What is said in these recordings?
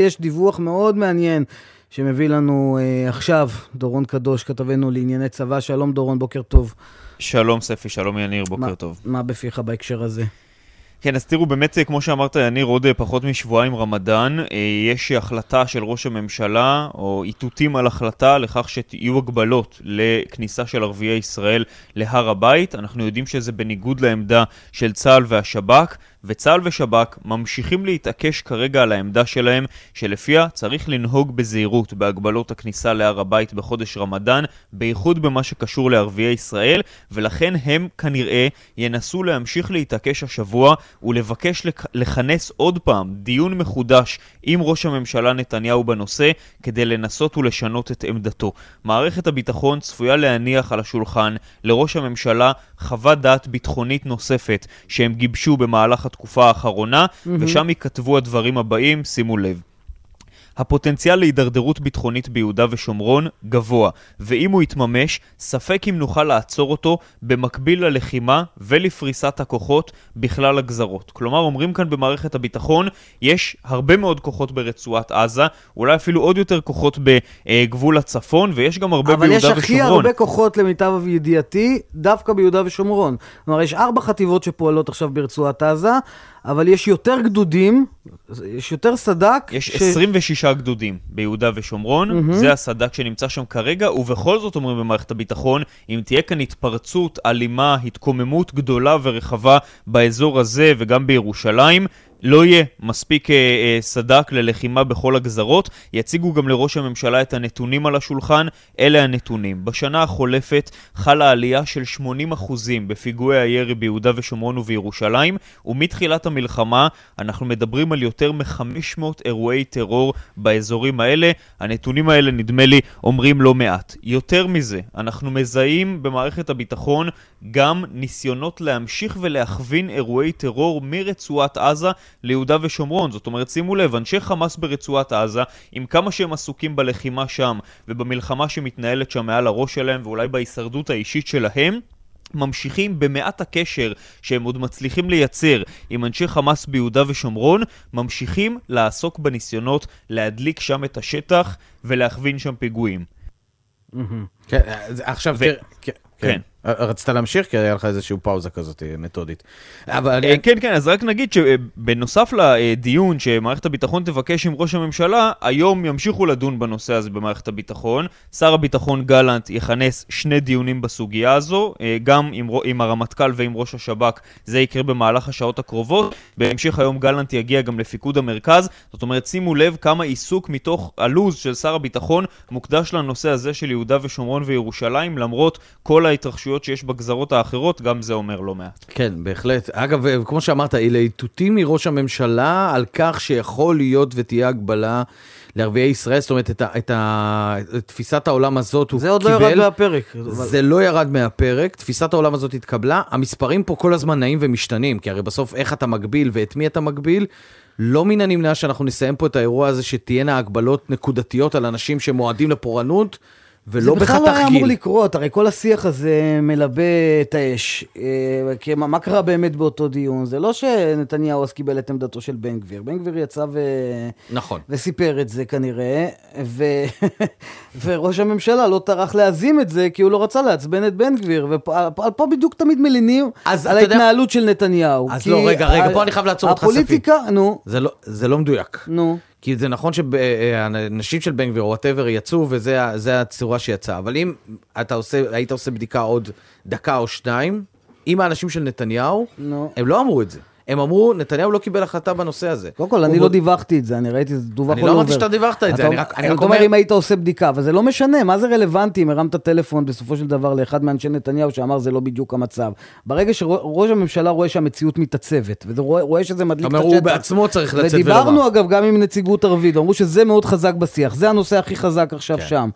יש דיווח מאוד מעניין שמביא לנו אה, עכשיו דורון קדוש, כתבנו לענייני צבא. שלום דורון, בוקר טוב. שלום ספי, שלום יניר, בוקר טוב. מה בפיך בהקשר הזה? כן, אז תראו, באמת, כמו שאמרת, יניר, עוד פחות משבועיים רמדאן, יש החלטה של ראש הממשלה, או איתותים על החלטה, לכך שיהיו הגבלות לכניסה של ערביי ישראל להר הבית. אנחנו יודעים שזה בניגוד לעמדה של צה"ל והשב"כ. וצה"ל ושב"כ ממשיכים להתעקש כרגע על העמדה שלהם שלפיה צריך לנהוג בזהירות בהגבלות הכניסה להר הבית בחודש רמדאן, בייחוד במה שקשור לערביי ישראל, ולכן הם כנראה ינסו להמשיך להתעקש השבוע ולבקש לכנס עוד פעם דיון מחודש עם ראש הממשלה נתניהו בנושא כדי לנסות ולשנות את עמדתו. מערכת הביטחון צפויה להניח על השולחן לראש הממשלה חוות דעת ביטחונית נוספת שהם גיבשו במהלך התקופה האחרונה, mm-hmm. ושם ייכתבו הדברים הבאים, שימו לב. הפוטנציאל להידרדרות ביטחונית ביהודה ושומרון גבוה, ואם הוא יתממש, ספק אם נוכל לעצור אותו במקביל ללחימה ולפריסת הכוחות בכלל הגזרות. כלומר, אומרים כאן במערכת הביטחון, יש הרבה מאוד כוחות ברצועת עזה, אולי אפילו עוד יותר כוחות בגבול הצפון, ויש גם הרבה ביהודה ושומרון. אבל יש הכי הרבה כוחות למיטב ידיעתי, דווקא ביהודה ושומרון. כלומר, יש ארבע חטיבות שפועלות עכשיו ברצועת עזה. אבל יש יותר גדודים, יש יותר סד"כ. יש ש... 26 גדודים ביהודה ושומרון, mm-hmm. זה הסד"כ שנמצא שם כרגע, ובכל זאת אומרים במערכת הביטחון, אם תהיה כאן התפרצות, אלימה, התקוממות גדולה ורחבה באזור הזה וגם בירושלים, לא יהיה מספיק אה, אה, סד"כ ללחימה בכל הגזרות. יציגו גם לראש הממשלה את הנתונים על השולחן. אלה הנתונים. בשנה החולפת חלה עלייה של 80% בפיגועי הירי ביהודה ושומרון ובירושלים, ומתחילת המלחמה אנחנו מדברים על יותר מ-500 אירועי טרור באזורים האלה. הנתונים האלה, נדמה לי, אומרים לא מעט. יותר מזה, אנחנו מזהים במערכת הביטחון גם ניסיונות להמשיך ולהכווין אירועי טרור מרצועת עזה ליהודה ושומרון. זאת אומרת, שימו לב, אנשי חמאס ברצועת עזה, עם כמה שהם עסוקים בלחימה שם ובמלחמה שמתנהלת שם מעל הראש שלהם ואולי בהישרדות האישית שלהם, ממשיכים במעט הקשר שהם עוד מצליחים לייצר עם אנשי חמאס ביהודה ושומרון, ממשיכים לעסוק בניסיונות להדליק שם את השטח ולהכווין שם פיגועים. כן, עכשיו, כן. רצית להמשיך? כי היה לך איזושהי פאוזה כזאת אה, מתודית. אבל... אה, כן, כן, אז רק נגיד שבנוסף לדיון שמערכת הביטחון תבקש עם ראש הממשלה, היום ימשיכו לדון בנושא הזה במערכת הביטחון. שר הביטחון גלנט יכנס שני דיונים בסוגיה הזו, אה, גם עם, עם הרמטכ"ל ועם ראש השב"כ, זה יקרה במהלך השעות הקרובות. בהמשך היום גלנט יגיע גם לפיקוד המרכז, זאת אומרת, שימו לב כמה עיסוק מתוך הלו"ז של שר הביטחון מוקדש לנושא הזה של יהודה ושומרון וירושלים, למרות כל ההתרחשויות הסמכויות שיש בגזרות האחרות, גם זה אומר לא מעט. כן, בהחלט. אגב, כמו שאמרת, אלה איתותים מראש הממשלה על כך שיכול להיות ותהיה הגבלה לערביי ישראל, זאת אומרת, את, ה, את, ה, את תפיסת העולם הזאת הוא קיבל. זה עוד לא ירד מהפרק. זה לא ירד מהפרק, תפיסת העולם הזאת התקבלה. המספרים פה כל הזמן נעים ומשתנים, כי הרי בסוף איך אתה מגביל ואת מי אתה מגביל, לא מן הנמנע שאנחנו נסיים פה את האירוע הזה, שתהיינה הגבלות נקודתיות על אנשים שמועדים לפורענות. ולא בחתך גיל. זה בכלל לא היה אמור לקרות, הרי כל השיח הזה מלבה את האש. אה, כי מה, מה קרה באמת באותו דיון? זה לא שנתניהו אז קיבל את עמדתו של בן גביר. בן גביר יצא ו... נכון. וסיפר את זה כנראה, ו... וראש הממשלה לא טרח להזים את זה, כי הוא לא רצה לעצבן את בן גביר. ופה בדיוק תמיד מלינים על ההתנהלות יודע... של נתניהו. אז לא, רגע, רגע, פה אני חייב לעצור אותך ספי. הפוליטיקה, נו. זה לא, זה לא מדויק. נו. כי זה נכון שהאנשים של בן גביר או whatever יצאו וזה הצורה שיצאה, אבל אם אתה עושה, היית עושה בדיקה עוד דקה או שניים, אם האנשים של נתניהו, נו. הם לא אמרו את זה. הם אמרו, נתניהו לא קיבל החלטה בנושא הזה. קודם כל, אני לא דיווחתי את זה, אני ראיתי, זה דווח אני לא אמרתי שאתה דיווחת את זה, אני רק אומר... אם היית עושה בדיקה, אבל זה לא משנה, מה זה רלוונטי אם הרמת טלפון בסופו של דבר לאחד מאנשי נתניהו שאמר זה לא בדיוק המצב. ברגע שראש הממשלה רואה שהמציאות מתעצבת, ורואה שזה מדליק את השטח. הוא בעצמו צריך לצאת ולומר. ודיברנו אגב גם עם נציגות ערבית, אמרו שזה מאוד חזק בשיח, זה הנושא הכי חזק עכשיו כן. שם.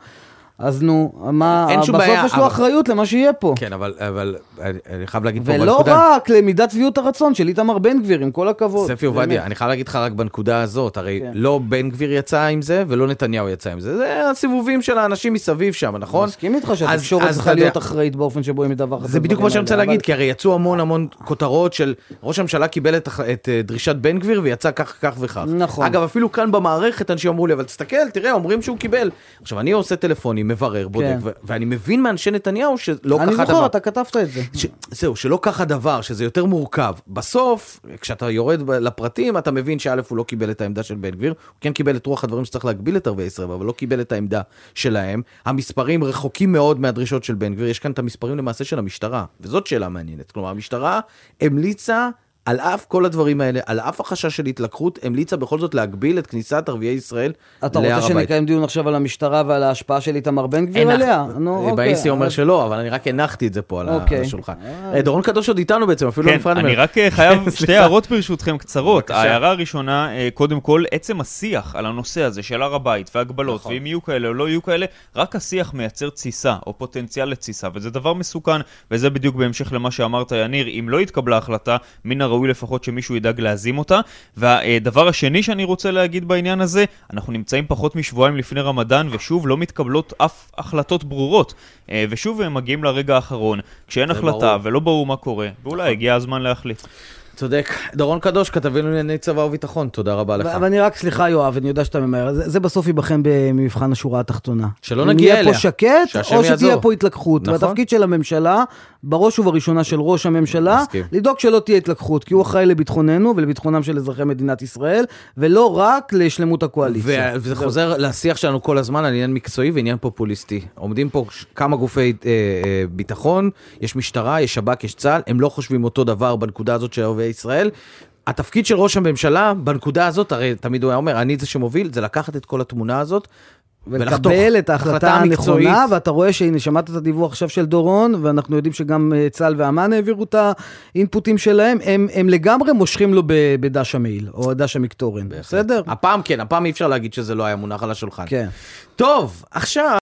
אז נו, מה, בסוף בעיה, יש לו אבל- אחריות למה שיהיה פה. כן, אבל, אבל אני, אני חייב להגיד פה ולא בנקודה... רק למידת שביעות הרצון של איתמר בן גביר, עם כל הכבוד. ספי עובדיה. אני חייב להגיד לך רק בנקודה הזאת, הרי כן. לא בן גביר יצא עם זה ולא נתניהו יצא עם זה, זה הסיבובים של האנשים מסביב שם, נכון? מסכים איתך שהתקשורת צריכה להיות אחראית באופן שבו היא מדווחת. זה בדיוק מה שאני רוצה להגיד, כי הרי יצאו המון המון כותרות של ראש הממשלה קיבל את, את אה, דרישת בן גביר ויצא כך כך וכך. נכון. אגב, אפילו כאן במערכת אנשים אמרו לי, אבל תסתכל, תראה, אומרים שהוא קיבל. עכשיו, אני עושה טלפונים, מברר, בודק, כן. ו- ואני מבין מאנשי נתניהו שלא אני ככה זוכר, הדבר. אתה כתבת את זה. ש... זהו, שלא כך הדבר, שזה יותר מורכב. בסוף, כשאתה יורד לפרטים, אתה מבין שא' הוא לא קיבל את העמדה של בן גביר, הוא כן קיבל את רוח הדברים שצריך להגביל את ערביי ישראל, אבל לא קיבל את העמדה שלהם. המספרים רחוקים מאוד מהדרישות של בן גביר, יש כאן את המספרים למעשה של המשטרה, וזאת שאלה מעניינת. כלומר, המשטרה המליצה... על אף כל הדברים האלה, על אף החשש של התלקחות, המליצה בכל זאת להגביל את כניסת ערביי ישראל אתה להר רוצה הבית. שנקיים דיון עכשיו על המשטרה ועל ההשפעה של איתמר בן גביר עליה? נו, אה, אוקיי. באיסי אומר שלא, אבל אני רק הנחתי את זה פה על אוקיי. השולחן. אה, דורון קדוש עוד איתנו בעצם, אפילו לא כן, נפרד אני ממנו. רק אה, חייב שתי. הערות ברשותכם קצרות. ההערה הראשונה, אה, קודם כל, עצם השיח על הנושא הזה של הר הבית והגבלות, נכון. ואם יהיו כאלה או לא יהיו כאלה, רק השיח מייצר תסיסה, או פוטנציאל לתסיסה, וזה דבר מסוכן, וזה בדיוק בהמשך למה שאמרת, יניר, אם לא התקבלה החלטה, מן הראוי לפחות שמישהו ידאג להזים אותה. והדבר השני שאני רוצה להגיד בעניין הזה, אנחנו נמצאים פחות משבועיים לפני רמדאן, ושוב לא מתקבלות אף החלטות ברורות. אה, ושוב הם מגיעים לרגע האחרון, כשאין החלטה ברור. ולא ברור מה קורה, ואולי הגיע הזמן להחליט. צודק. דורון קדוש, כתבנו לענייני צבא וביטחון, תודה רבה לך. ואני רק, סליחה יואב, אני יודע שאתה ממהר, זה, זה בסוף ייבחן במבחן השורה התחתונה. שלא אם נגיע יהיה אליה. פה שקט, או שתהיה יעזור. פה התלקחות. נכון. והתפקיד של הממשלה, בראש ובראשונה של ראש הממשלה, מסכים. לדאוג שלא תהיה התלקחות, כי הוא אחראי לביטחוננו ולביטחונם של אזרחי מדינת ישראל, ולא רק לשלמות הקואליציה. וזה חוזר לשיח שלנו כל הזמן על עניין מקצועי ועניין פופוליסטי. עומדים פה כמה גופי אה, אה, ביטחון, יש משטרה, יש שב"כ, יש צה"ל, הם לא חושבים אותו דבר בנקודה הזאת של ערביי ישראל. התפקיד של ראש הממשלה בנקודה הזאת, הרי תמיד הוא היה אומר, אני זה שמוביל, זה לקחת את כל התמונה הזאת. ולקבל את ההחלטה החלטה הנכונה. ואתה רואה שהנה, שמעת את הדיווח עכשיו של דורון, ואנחנו יודעים שגם אה, צה"ל ואמ"ן העבירו את האינפוטים שלהם, הם, הם לגמרי מושכים לו בדש המעיל, או דש המקטורן, בסדר? הפעם כן, הפעם אי אפשר להגיד שזה לא היה מונח על השולחן. כן. טוב, עכשיו...